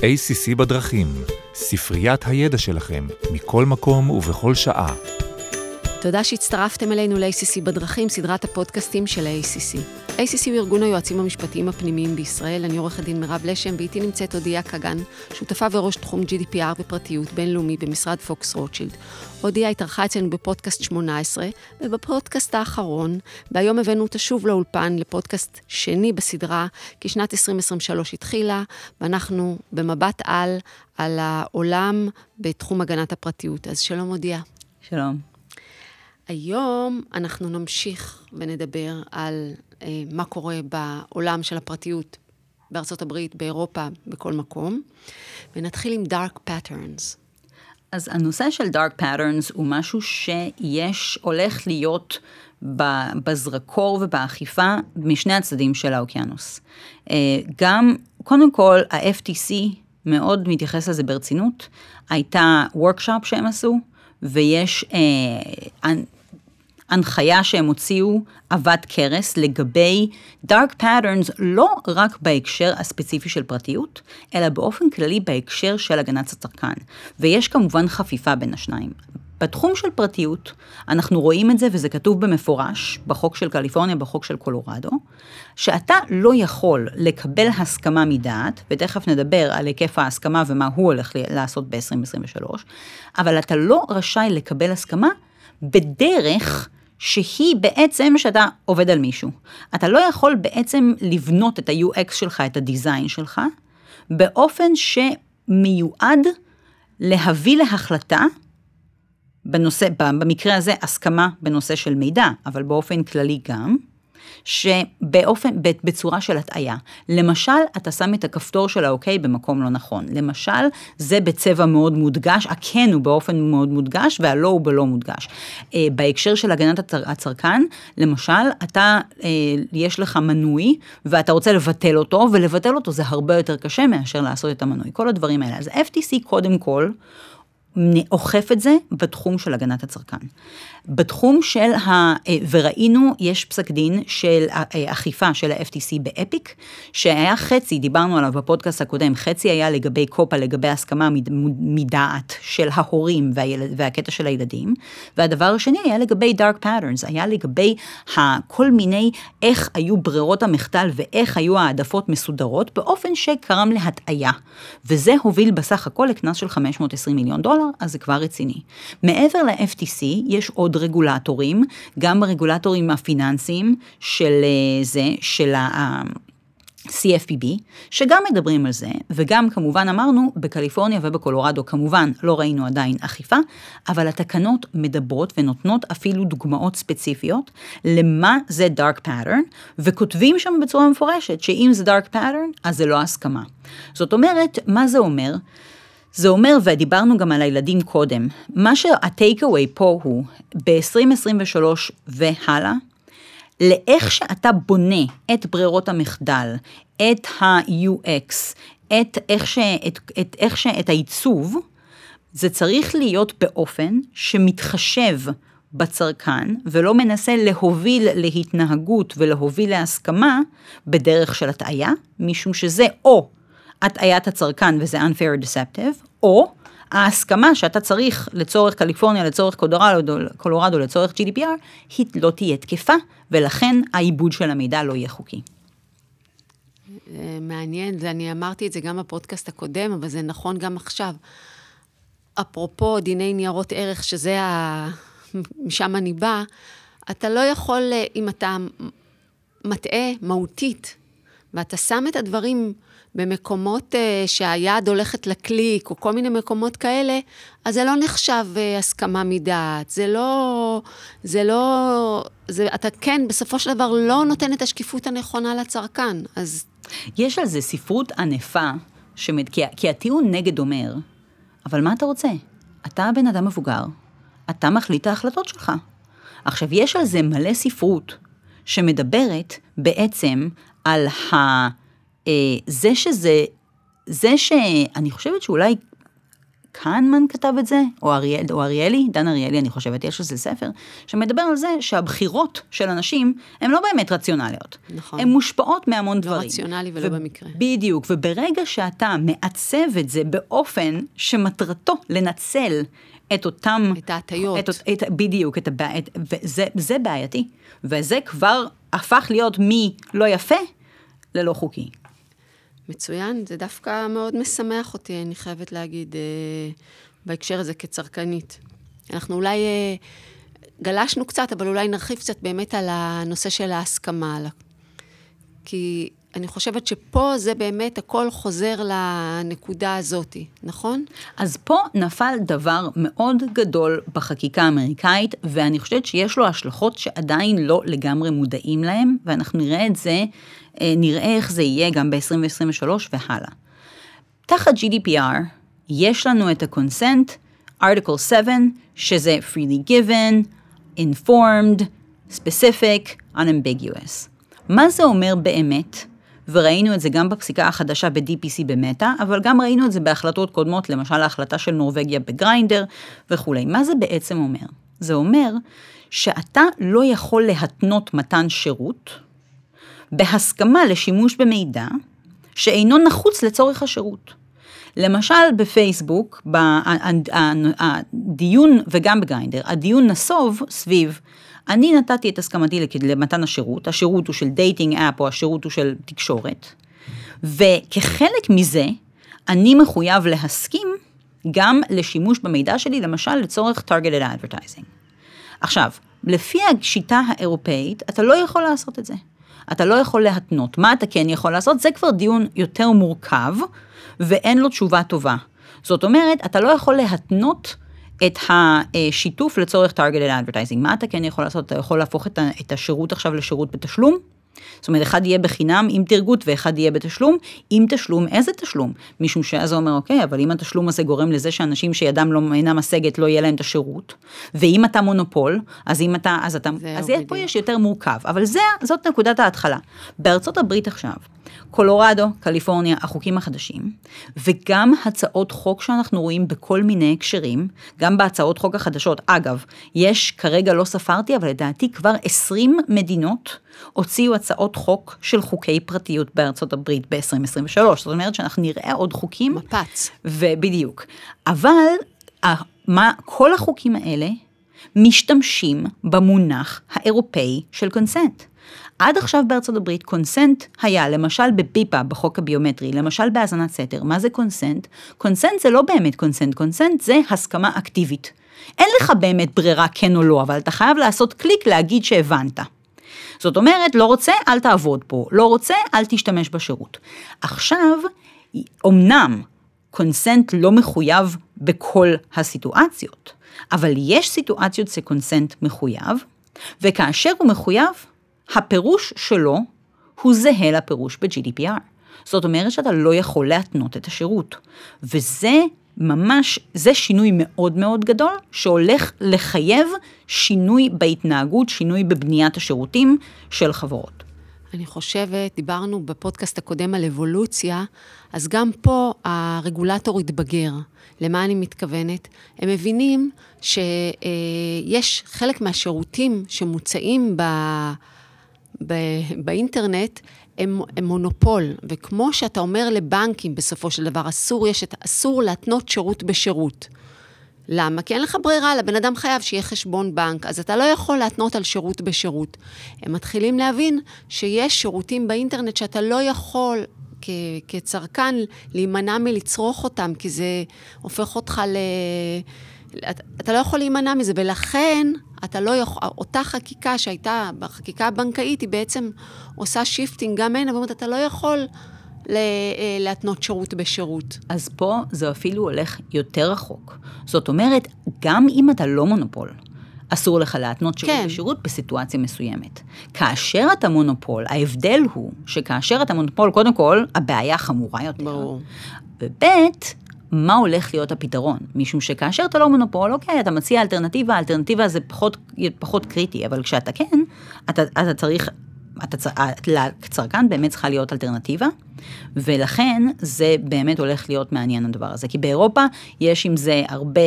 ACC בדרכים, ספריית הידע שלכם, מכל מקום ובכל שעה. תודה שהצטרפתם אלינו ל-ACC בדרכים, סדרת הפודקאסטים של ה-ACC. ACC הוא ארגון היועצים המשפטיים הפנימיים בישראל, אני עורכת דין מירב לשם, ואיתי נמצאת אודיה קגן, שותפה וראש תחום GDPR ופרטיות בינלאומי במשרד פוקס רוטשילד. אודיה התארחה אצלנו בפודקאסט 18, ובפודקאסט האחרון, והיום הבאנו אותה שוב לאולפן לפודקאסט שני בסדרה, כי שנת 2023 התחילה, ואנחנו במבט על, על העולם בתחום הגנת הפרטיות. אז שלום אודיה. שלום. היום אנחנו נמשיך ונדבר על אה, מה קורה בעולם של הפרטיות בארצות הברית, באירופה, בכל מקום, ונתחיל עם Dark Patterns. אז הנושא של Dark Patterns הוא משהו שיש, הולך להיות בזרקור ובאכיפה משני הצדדים של האוקיינוס. אה, גם, קודם כל, ה-FTC מאוד מתייחס לזה ברצינות. הייתה וורקשופ שהם עשו, ויש אה, הנחיה שהם הוציאו עבד קרס לגבי dark patterns לא רק בהקשר הספציפי של פרטיות, אלא באופן כללי בהקשר של הגנת הצרכן. ויש כמובן חפיפה בין השניים. בתחום של פרטיות, אנחנו רואים את זה, וזה כתוב במפורש, בחוק של קליפורניה, בחוק של קולורדו, שאתה לא יכול לקבל הסכמה מדעת, ותכף נדבר על היקף ההסכמה ומה הוא הולך לעשות ב-2023, אבל אתה לא רשאי לקבל הסכמה בדרך שהיא בעצם שאתה עובד על מישהו. אתה לא יכול בעצם לבנות את ה-UX שלך, את הדיזיין שלך, באופן שמיועד להביא להחלטה, בנושא, במקרה הזה הסכמה בנושא של מידע, אבל באופן כללי גם, שבאופן, בצורה של הטעיה. למשל, אתה שם את הכפתור של האוקיי במקום לא נכון. למשל, זה בצבע מאוד מודגש, הכן הוא באופן מאוד מודגש והלא הוא בלא מודגש. אה, בהקשר של הגנת הצרכן, למשל, אתה, אה, יש לך מנוי ואתה רוצה לבטל אותו, ולבטל אותו זה הרבה יותר קשה מאשר לעשות את המנוי. כל הדברים האלה. אז FTC קודם כל, אוכף את זה בתחום של הגנת הצרכן. בתחום של ה... אה, וראינו, יש פסק דין של אה, אכיפה של ה-FTC באפיק, שהיה חצי, דיברנו עליו בפודקאסט הקודם, חצי היה לגבי קופה, לגבי הסכמה מדעת של ההורים והילד, והקטע של הילדים, והדבר השני היה לגבי dark patterns, היה לגבי כל מיני, איך היו ברירות המחדל ואיך היו העדפות מסודרות, באופן שגרם להטעיה. וזה הוביל בסך הכל לקנס של 520 מיליון דולר, אז זה כבר רציני. מעבר ל-FTC, יש עוד עוד רגולטורים, גם הרגולטורים הפיננסיים של אה, זה, של ה... CFPB, שגם מדברים על זה, וגם כמובן אמרנו, בקליפורניה ובקולורדו כמובן לא ראינו עדיין אכיפה, אבל התקנות מדברות ונותנות אפילו דוגמאות ספציפיות למה זה dark pattern, וכותבים שם בצורה מפורשת שאם זה dark pattern, אז זה לא הסכמה. זאת אומרת, מה זה אומר? זה אומר, ודיברנו גם על הילדים קודם, מה שהטייק אווי פה הוא, ב-2023 והלאה, לאיך שאתה בונה את ברירות המחדל, את ה-UX, את איך, ש, את, את, איך ש, את העיצוב, זה צריך להיות באופן שמתחשב בצרכן, ולא מנסה להוביל להתנהגות ולהוביל להסכמה בדרך של הטעיה, משום שזה או הטעיית הצרכן וזה unfair deceptive, או ההסכמה שאתה צריך לצורך קליפורניה, לצורך קולורדו, קולורדו לצורך GDPR, היא לא תהיה תקפה, ולכן העיבוד של המידע לא יהיה חוקי. אה, מעניין, אני אמרתי את זה גם בפודקאסט הקודם, אבל זה נכון גם עכשיו. אפרופו דיני ניירות ערך, שזה ה... משם אני באה, אתה לא יכול, אה, אם אתה מטעה מהותית, ואתה שם את הדברים במקומות uh, שהיד הולכת לקליק, או כל מיני מקומות כאלה, אז זה לא נחשב uh, הסכמה מדעת. זה לא... זה לא... זה, אתה כן, בסופו של דבר, לא נותן את השקיפות הנכונה לצרכן, אז... יש על זה ספרות ענפה, שמת, כי, כי הטיעון נגד אומר, אבל מה אתה רוצה? אתה בן אדם מבוגר, אתה מחליט ההחלטות שלך. עכשיו, יש על זה מלא ספרות שמדברת בעצם על ה... אה, זה שזה, זה שאני חושבת שאולי קהנמן כתב את זה, או, אריאל, או אריאלי, דן אריאלי, אני חושבת, יש איזה ספר, שמדבר על זה שהבחירות של אנשים הן לא באמת רציונליות. נכון. הן מושפעות מהמון לא דברים. רציונלי ולא במקרה. בדיוק, וברגע שאתה מעצב את זה באופן שמטרתו לנצל את אותם... את ההטיות. את, את, בדיוק, את הבע... את, וזה זה בעייתי. וזה כבר הפך להיות מלא יפה ללא חוקי. מצוין, זה דווקא מאוד משמח אותי, אני חייבת להגיד, אה, בהקשר הזה כצרכנית. אנחנו אולי אה, גלשנו קצת, אבל אולי נרחיב קצת באמת על הנושא של ההסכמה. כי אני חושבת שפה זה באמת הכל חוזר לנקודה הזאת, נכון? אז פה נפל דבר מאוד גדול בחקיקה האמריקאית, ואני חושבת שיש לו השלכות שעדיין לא לגמרי מודעים להם, ואנחנו נראה את זה, אה, נראה איך זה יהיה גם ב-2023 והלאה. תחת GDPR יש לנו את ה-consent, Article 7, שזה freely given, informed, specific, unambiguous. מה זה אומר באמת? וראינו את זה גם בפסיקה החדשה ב-DPC במטא, אבל גם ראינו את זה בהחלטות קודמות, למשל ההחלטה של נורבגיה בגריינדר וכולי. מה זה בעצם אומר? זה אומר שאתה לא יכול להתנות מתן שירות בהסכמה לשימוש במידע שאינו נחוץ לצורך השירות. למשל בפייסבוק, הדיון, וגם בגריינדר, הדיון נסוב סביב, אני נתתי את הסכמתי למתן השירות, השירות הוא של dating app או השירות הוא של תקשורת, וכחלק מזה, אני מחויב להסכים גם לשימוש במידע שלי, למשל לצורך targeted advertising. עכשיו, לפי השיטה האירופאית, אתה לא יכול לעשות את זה. אתה לא יכול להתנות. מה אתה כן יכול לעשות? זה כבר דיון יותר מורכב, ואין לו תשובה טובה. זאת אומרת, אתה לא יכול להתנות את השיתוף לצורך targeted advertising. מה אתה כן יכול לעשות? אתה יכול להפוך את השירות עכשיו לשירות בתשלום? זאת אומרת, אחד יהיה בחינם עם תרגות ואחד יהיה בתשלום. עם תשלום, איזה תשלום? משום שאז הוא אומר, אוקיי, אבל אם התשלום הזה גורם לזה שאנשים שידם לא אינה משגת, לא יהיה להם את השירות, ואם אתה מונופול, אז אם אתה, אז אתה, אז פה בדיוק. יש יותר מורכב, אבל זה, זאת נקודת ההתחלה. בארצות הברית עכשיו, קולורדו, קליפורניה, החוקים החדשים, וגם הצעות חוק שאנחנו רואים בכל מיני הקשרים, גם בהצעות חוק החדשות. אגב, יש, כרגע לא ספרתי, אבל לדעתי כבר 20 מדינות הוציאו הצעות חוק של חוקי פרטיות בארצות הברית ב-2023. זאת אומרת שאנחנו נראה עוד חוקים. מפץ. ובדיוק. אבל ה- מה, כל החוקים האלה משתמשים במונח האירופאי של קונסנט. עד עכשיו בארצות הברית קונסנט היה למשל בביפה בחוק הביומטרי, למשל בהאזנת סתר. מה זה קונסנט? consent זה לא באמת consent, consent זה הסכמה אקטיבית. אין לך באמת ברירה כן או לא, אבל אתה חייב לעשות קליק להגיד שהבנת. זאת אומרת, לא רוצה, אל תעבוד פה, לא רוצה, אל תשתמש בשירות. עכשיו, אמנם consent לא מחויב בכל הסיטואציות, אבל יש סיטואציות ש consent מחויב, וכאשר הוא מחויב, הפירוש שלו הוא זהה לפירוש ב-GDPR. זאת אומרת שאתה לא יכול להתנות את השירות. וזה ממש, זה שינוי מאוד מאוד גדול, שהולך לחייב שינוי בהתנהגות, שינוי בבניית השירותים של חברות. אני חושבת, דיברנו בפודקאסט הקודם על אבולוציה, אז גם פה הרגולטור התבגר. למה אני מתכוונת? הם מבינים שיש חלק מהשירותים שמוצעים ב... ב... באינטרנט, הם, הם מונופול, וכמו שאתה אומר לבנקים בסופו של דבר, אסור, יש את, אסור להתנות שירות בשירות. למה? כי אין לך ברירה, לבן אדם חייב שיהיה חשבון בנק, אז אתה לא יכול להתנות על שירות בשירות. הם מתחילים להבין שיש שירותים באינטרנט שאתה לא יכול כ- כצרכן להימנע מלצרוך אותם, כי זה הופך אותך ל... אתה, לא יכול להימנע מזה, ולכן אתה לא יכול, אותה חקיקה שהייתה בחקיקה הבנקאית, היא בעצם עושה shifting גם הנה, ואומרת, אתה לא יכול ל- אה, להתנות שירות בשירות. אז פה זה אפילו הולך יותר רחוק. זאת אומרת, גם אם אתה לא מונופול, אסור לך להתנות שירות כן. בשירות בסיטואציה מסוימת. כאשר אתה מונופול, ההבדל הוא שכאשר אתה מונופול, קודם כל, הבעיה חמורה יותר. ברור. וב' מה הולך להיות הפתרון? משום שכאשר אתה לא מונופול, אוקיי, אתה מציע אלטרנטיבה, האלטרנטיבה זה פחות, פחות קריטי, אבל כשאתה כן, אתה, אתה צריך לצרכן באמת צריכה להיות אלטרנטיבה, ולכן זה באמת הולך להיות מעניין הדבר הזה. כי באירופה יש עם זה הרבה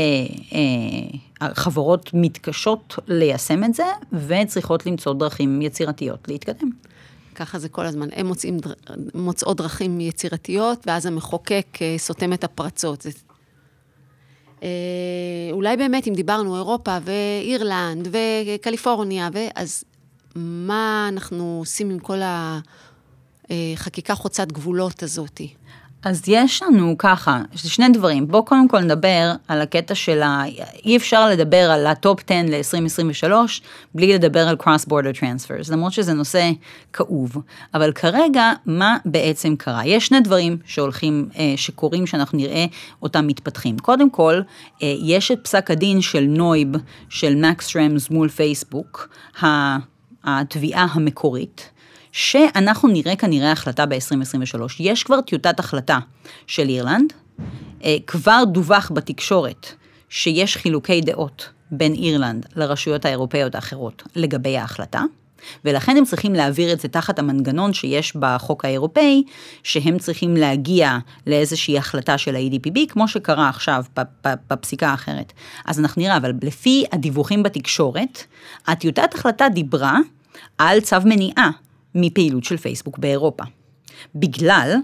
אה, חברות מתקשות ליישם את זה, וצריכות למצוא דרכים יצירתיות להתקדם. ככה זה כל הזמן. הן מוצאים, מוצאות דרכים יצירתיות, ואז המחוקק אה, סותם את הפרצות. זה... אה, אולי באמת, אם דיברנו אירופה ואירלנד וקליפורניה, אז מה אנחנו עושים עם כל החקיקה חוצת גבולות הזאתי? אז יש לנו ככה, שני דברים. בואו קודם כל נדבר על הקטע של ה... אי אפשר לדבר על ה top 10 ל-2023 בלי לדבר על cross border transfers, למרות שזה נושא כאוב. אבל כרגע, מה בעצם קרה? יש שני דברים שהולכים, אה, שקורים, שאנחנו נראה אותם מתפתחים. קודם כל, אה, יש את פסק הדין של נויב, של מקס רמס מול פייסבוק, התביעה המקורית. שאנחנו נראה כנראה החלטה ב-2023. יש כבר טיוטת החלטה של אירלנד, אה, כבר דווח בתקשורת שיש חילוקי דעות בין אירלנד לרשויות האירופאיות האחרות לגבי ההחלטה. ולכן הם צריכים להעביר את זה תחת המנגנון שיש בחוק האירופאי, שהם צריכים להגיע לאיזושהי החלטה של ה-EDPB, כמו שקרה עכשיו בפסיקה האחרת. אז אנחנו נראה, אבל לפי הדיווחים בתקשורת, הטיוטת החלטה דיברה על צו מניעה מפעילות של פייסבוק באירופה, בגלל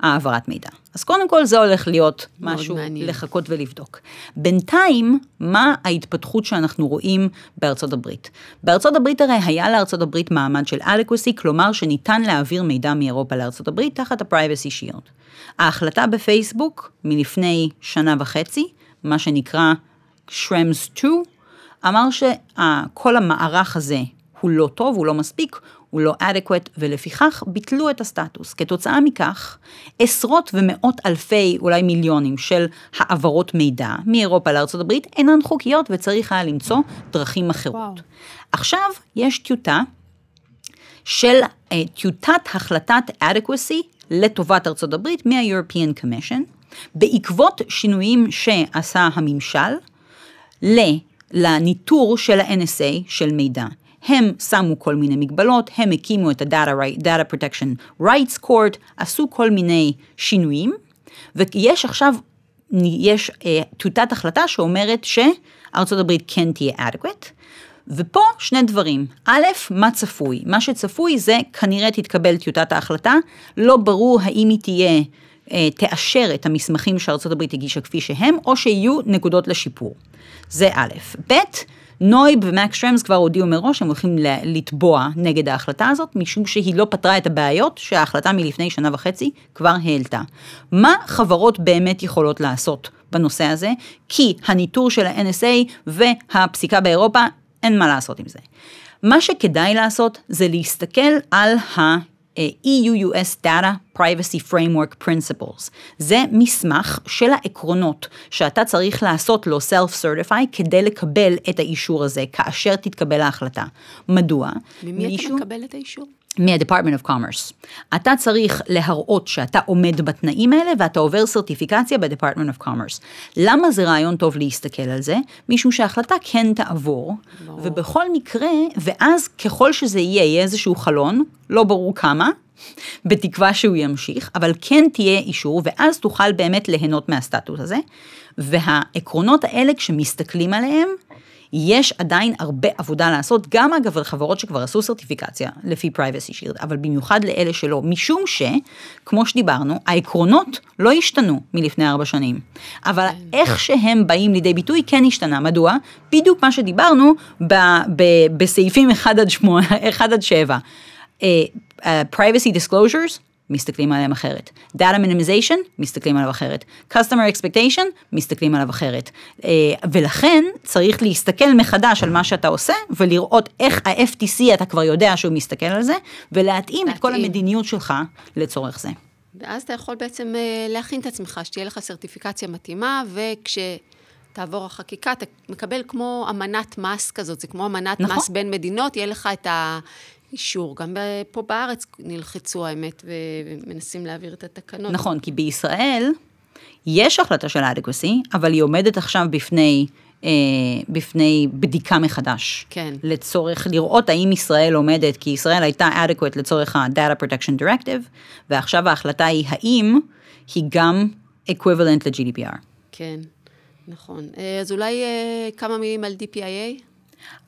העברת מידע. אז קודם כל זה הולך להיות משהו מעניין. לחכות ולבדוק. בינתיים, מה ההתפתחות שאנחנו רואים בארצות הברית? בארצות הברית הרי היה לארצות הברית מעמד של adequacy, כלומר שניתן להעביר מידע מאירופה לארצות הברית תחת ה-privacy shield. ההחלטה בפייסבוק מלפני שנה וחצי, מה שנקרא שרמס 2, אמר שכל המערך הזה הוא לא טוב, הוא לא מספיק, הוא לא adequate, ולפיכך ביטלו את הסטטוס. כתוצאה מכך, עשרות ומאות אלפי, אולי מיליונים, של העברות מידע מאירופה לארה"ב אינן חוקיות וצריך היה למצוא דרכים אחרות. וואו. עכשיו יש טיוטה של uh, טיוטת החלטת adequacy לטובת ארצות הברית מה-European Commission, בעקבות שינויים שעשה הממשל לניטור של ה-NSA של מידע. הם שמו כל מיני מגבלות, הם הקימו את ה-Data, Data Protection Rights Court, עשו כל מיני שינויים, ויש עכשיו, יש אה, טיוטת החלטה שאומרת שארצות הברית כן תהיה adequate, ופה שני דברים. א', מה צפוי? מה שצפוי זה כנראה תתקבל טיוטת ההחלטה, לא ברור האם היא תהיה, אה, תאשר את המסמכים שארצות הברית הגישה כפי שהם, או שיהיו נקודות לשיפור. זה א'. ב', נויב ומקס שרמס כבר הודיעו מראש שהם הולכים לתבוע נגד ההחלטה הזאת, משום שהיא לא פתרה את הבעיות שההחלטה מלפני שנה וחצי כבר העלתה. מה חברות באמת יכולות לעשות בנושא הזה? כי הניטור של ה-NSA והפסיקה באירופה, אין מה לעשות עם זה. מה שכדאי לעשות זה להסתכל על ה... EU-US Data Privacy Framework Principles. זה מסמך של העקרונות שאתה צריך לעשות לו Self-Certify כדי לקבל את האישור הזה כאשר תתקבל ההחלטה. מדוע? ממי מישהו... אתה מקבל את האישור? מה-Department of Commerce. אתה צריך להראות שאתה עומד בתנאים האלה ואתה עובר סרטיפיקציה ב-Department of Commerce. למה זה רעיון טוב להסתכל על זה? משום שההחלטה כן תעבור, לא. ובכל מקרה, ואז ככל שזה יהיה, יהיה איזשהו חלון, לא ברור כמה, בתקווה שהוא ימשיך, אבל כן תהיה אישור, ואז תוכל באמת ליהנות מהסטטוס הזה. והעקרונות האלה, כשמסתכלים עליהם, יש עדיין הרבה עבודה לעשות, גם אגב על חברות שכבר עשו סרטיפיקציה לפי privacy shield, אבל במיוחד לאלה שלא, משום שכמו שדיברנו, העקרונות לא השתנו מלפני ארבע שנים, אבל כן. איך שהם באים לידי ביטוי כן השתנה, מדוע? בדיוק מה שדיברנו ב- ב- בסעיפים 1 עד 8, 1 עד 7. Uh, uh, privacy disclosures, מסתכלים עליהם אחרת. Data minimization, מסתכלים עליו אחרת. Customer expectation, מסתכלים עליו אחרת. אה, ולכן צריך להסתכל מחדש על מה שאתה עושה, ולראות איך ה-FTC, אתה כבר יודע שהוא מסתכל על זה, ולהתאים להתאים. את כל המדיניות שלך לצורך זה. ואז אתה יכול בעצם אה, להכין את עצמך, שתהיה לך סרטיפיקציה מתאימה, וכשתעבור החקיקה, אתה מקבל כמו אמנת מס כזאת, זה כמו אמנת נכון. מס בין מדינות, יהיה לך את ה... אישור. גם פה בארץ נלחצו האמת ומנסים להעביר את התקנות. נכון, כי בישראל יש החלטה של adequacy, אבל היא עומדת עכשיו בפני אה, בפני בדיקה מחדש. כן. לצורך לראות האם ישראל עומדת, כי ישראל הייתה adequate לצורך ה-Data Protection Directive, ועכשיו ההחלטה היא האם היא גם equivalent ל-GDPR. כן, נכון. אה, אז אולי אה, כמה מילים על DPIA?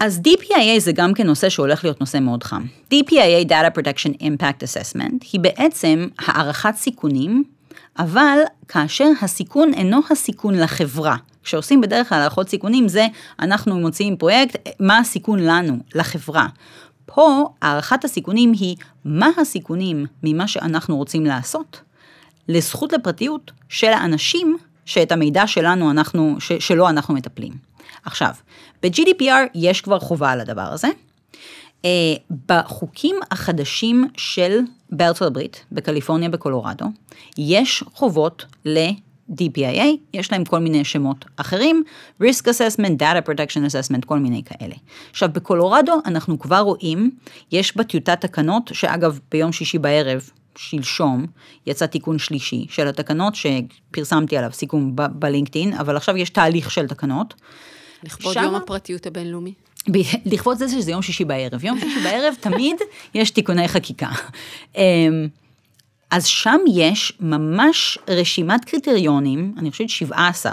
אז DPIA זה גם כן נושא שהולך להיות נושא מאוד חם. DPIA, Data Protection Impact Assessment, היא בעצם הערכת סיכונים, אבל כאשר הסיכון אינו הסיכון לחברה. כשעושים בדרך כלל הערכות סיכונים זה אנחנו מוציאים פרויקט, מה הסיכון לנו, לחברה. פה הערכת הסיכונים היא מה הסיכונים ממה שאנחנו רוצים לעשות לזכות לפרטיות של האנשים שאת המידע שלנו אנחנו, ש, שלו אנחנו מטפלים. עכשיו, ב-GDPR יש כבר חובה על הדבר הזה. Uh, בחוקים החדשים של בארצות הברית, בקליפורניה, בקולורדו, יש חובות ל-DPIA, יש להם כל מיני שמות אחרים, risk assessment, data protection assessment, כל מיני כאלה. עכשיו, בקולורדו אנחנו כבר רואים, יש בטיוטת תקנות, שאגב, ביום שישי בערב, שלשום, יצא תיקון שלישי של התקנות שפרסמתי עליו סיכום בלינקדאין, אבל עכשיו יש תהליך של תקנות. לכבוד שמה... יום הפרטיות הבינלאומי. לכבוד זה שזה יום שישי בערב. יום שישי בערב תמיד יש תיקוני חקיקה. אמ, אז שם יש ממש רשימת קריטריונים, אני חושבת 17,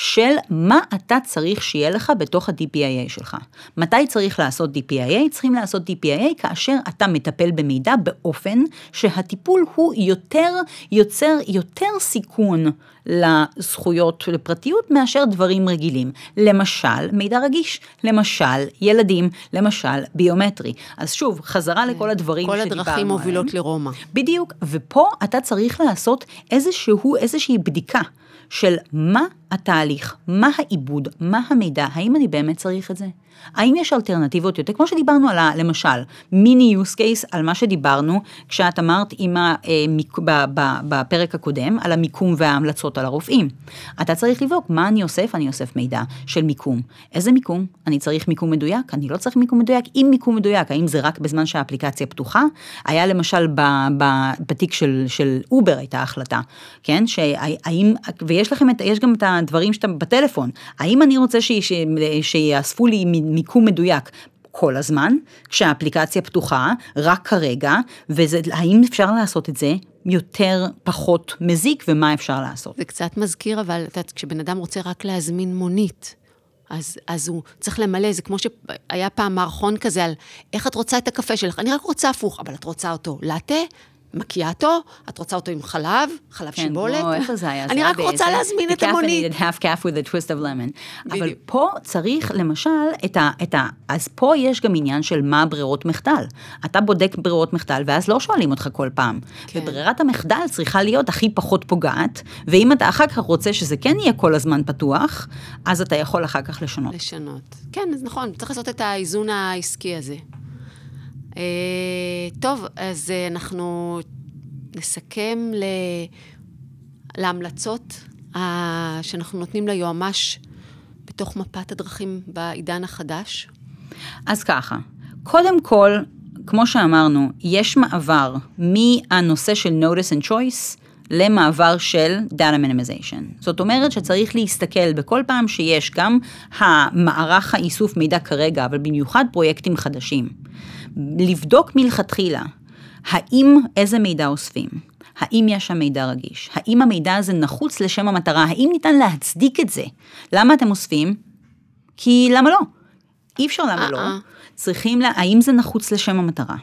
של מה אתה צריך שיהיה לך בתוך ה-DPIA שלך. מתי צריך לעשות DPIA? צריכים לעשות DPIA כאשר אתה מטפל במידע באופן שהטיפול הוא יותר, יוצר יותר סיכון לזכויות לפרטיות מאשר דברים רגילים. למשל, מידע רגיש, למשל, ילדים, למשל, ביומטרי. אז שוב, חזרה לכל הדברים שדיברנו עליהם. כל הדרכים מובילות לרומא. בדיוק, ופה אתה צריך לעשות איזשהו, איזושהי בדיקה. של מה התהליך, מה העיבוד, מה המידע, האם אני באמת צריך את זה? האם יש אלטרנטיבות יותר, כמו שדיברנו על, ה, למשל, מיני use case על מה שדיברנו כשאת אמרת עם ה, אה, בפרק הקודם על המיקום וההמלצות על הרופאים. אתה צריך לבדוק מה אני אוסף, אני אוסף מידע של מיקום. איזה מיקום? אני צריך מיקום מדויק? אני לא צריך מיקום מדויק? אם מיקום מדויק, האם זה רק בזמן שהאפליקציה פתוחה? היה למשל ב, ב, בתיק של, של אובר הייתה החלטה, כן? שהאם, ויש לכם, את, יש גם את הדברים שאתה בטלפון, האם אני רוצה שיאספו לי מיקום מדויק. כל הזמן, כשהאפליקציה פתוחה, רק כרגע, והאם אפשר לעשות את זה יותר, פחות מזיק, ומה אפשר לעשות. זה קצת מזכיר, אבל את יודעת, כשבן אדם רוצה רק להזמין מונית, אז, אז הוא צריך למלא, זה כמו שהיה פעם מערכון כזה על איך את רוצה את הקפה שלך, אני רק רוצה הפוך, אבל את רוצה אותו לאטה, מקיאטו, את רוצה אותו עם חלב, חלב כן, שיבולת. כן, איפה זה היה? אני רק רוצה. להזמין את המונית. half calf with a twist of lemon. אבל פה צריך למשל את ה, את ה... אז פה יש גם עניין של מה ברירות מחדל. אתה בודק ברירות מחדל, ואז לא שואלים אותך כל פעם. כן. וברירת המחדל צריכה להיות הכי פחות פוגעת, ואם אתה אחר כך רוצה שזה כן יהיה כל הזמן פתוח, אז אתה יכול אחר כך לשנות. לשנות. כן, אז נכון, צריך לעשות את האיזון העסקי הזה. אה, טוב, אז אה, אנחנו נסכם ל... להמלצות שאנחנו נותנים ליועמ"ש בתוך מפת הדרכים בעידן החדש. אז ככה, קודם כל, כמו שאמרנו, יש מעבר מהנושא של notice and choice למעבר של data minimization. זאת אומרת שצריך להסתכל בכל פעם שיש גם המערך האיסוף מידע כרגע, אבל במיוחד פרויקטים חדשים. לבדוק מלכתחילה, האם, איזה מידע אוספים? האם יש שם מידע רגיש? האם המידע הזה נחוץ לשם המטרה? האם ניתן להצדיק את זה? למה אתם אוספים? כי למה לא? אי אפשר למה לא. צריכים, לה, האם זה נחוץ לשם המטרה?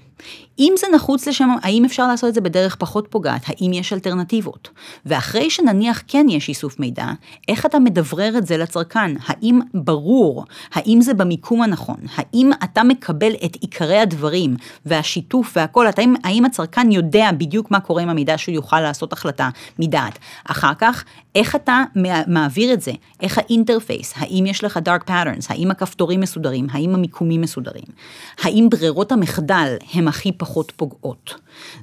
אם זה נחוץ לשם, האם אפשר לעשות את זה בדרך פחות פוגעת? האם יש אלטרנטיבות? ואחרי שנניח כן יש איסוף מידע, איך אתה מדברר את זה לצרכן? האם ברור? האם זה במיקום הנכון? האם אתה מקבל את עיקרי הדברים והשיתוף והכל? האם, האם הצרכן יודע בדיוק מה קורה עם המידע שהוא יוכל לעשות החלטה מדעת? אחר כך, איך אתה מעביר את זה? איך האינטרפייס? האם יש לך dark patterns? האם הכפתורים מסודרים? האם המיקומים מסודרים? האם ברירות המחדל הם הכי פחות פוגעות.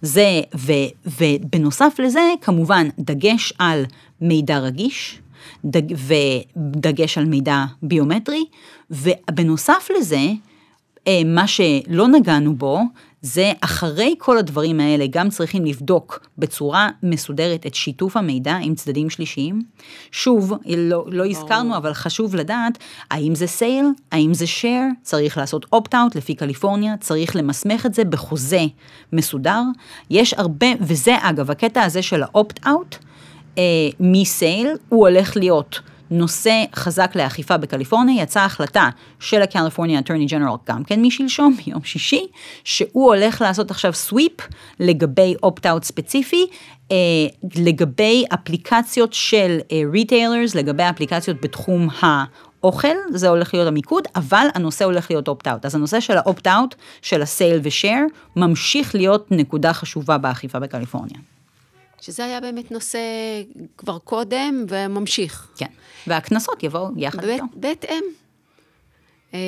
זה, ו, ובנוסף לזה, כמובן, דגש על מידע רגיש, דג, ודגש על מידע ביומטרי, ובנוסף לזה, אה, מה שלא נגענו בו, זה אחרי כל הדברים האלה גם צריכים לבדוק בצורה מסודרת את שיתוף המידע עם צדדים שלישיים. שוב, לא, לא הזכרנו, אבל חשוב לדעת האם זה sale, האם זה share, צריך לעשות opt-out לפי קליפורניה, צריך למסמך את זה בחוזה מסודר. יש הרבה, וזה אגב, הקטע הזה של ה opt-out אה, מ sale, הוא הולך להיות. נושא חזק לאכיפה בקליפורניה, יצאה החלטה של הקליפורניה attorney general, גם כן משלשום, ביום שישי, שהוא הולך לעשות עכשיו sweep לגבי opt-out ספציפי, אה, לגבי אפליקציות של retailers, אה, לגבי אפליקציות בתחום ה... אוכל, זה הולך להיות המיקוד, אבל הנושא הולך להיות opt-out. אז הנושא של ה opt-out, של ה sale ו share, ממשיך להיות נקודה חשובה באכיפה בקליפורניה. שזה היה באמת נושא כבר קודם וממשיך. כן, והקנסות יבואו יחד איתו. בהתאם. אה,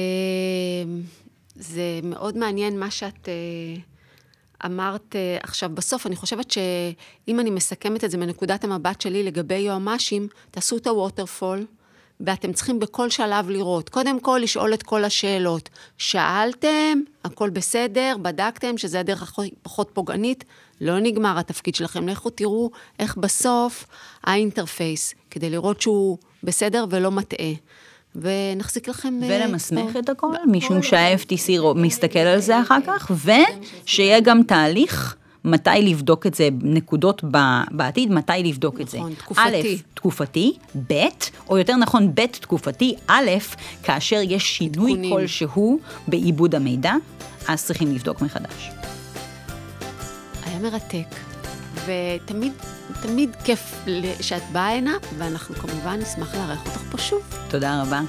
זה מאוד מעניין מה שאת אה, אמרת אה, עכשיו בסוף. אני חושבת שאם אני מסכמת את זה מנקודת המבט שלי לגבי יועמ"שים, תעשו את ה waterfall. ואתם צריכים בכל שלב לראות. קודם כל, לשאול את כל השאלות. שאלתם, הכל בסדר, בדקתם שזה הדרך הפחות פוגענית, לא נגמר התפקיד שלכם. לכו תראו איך בסוף האינטרפייס, כדי לראות שהוא בסדר ולא מטעה. ונחזיק לכם... אה, ולמסמך את הכל, משום שה-FTC מסתכל על זה אחר כך, ושיהיה גם תהליך. מתי לבדוק את זה, נקודות בעתיד, מתי לבדוק את זה. נכון, תקופתי. א', תקופתי, ב', או יותר נכון, ב', תקופתי, א', כאשר יש שינוי תקונים. כלשהו בעיבוד המידע, אז צריכים לבדוק מחדש. היה מרתק, ותמיד, תמיד כיף שאת באה הנה, ואנחנו כמובן נשמח לארח אותך פה שוב. תודה רבה.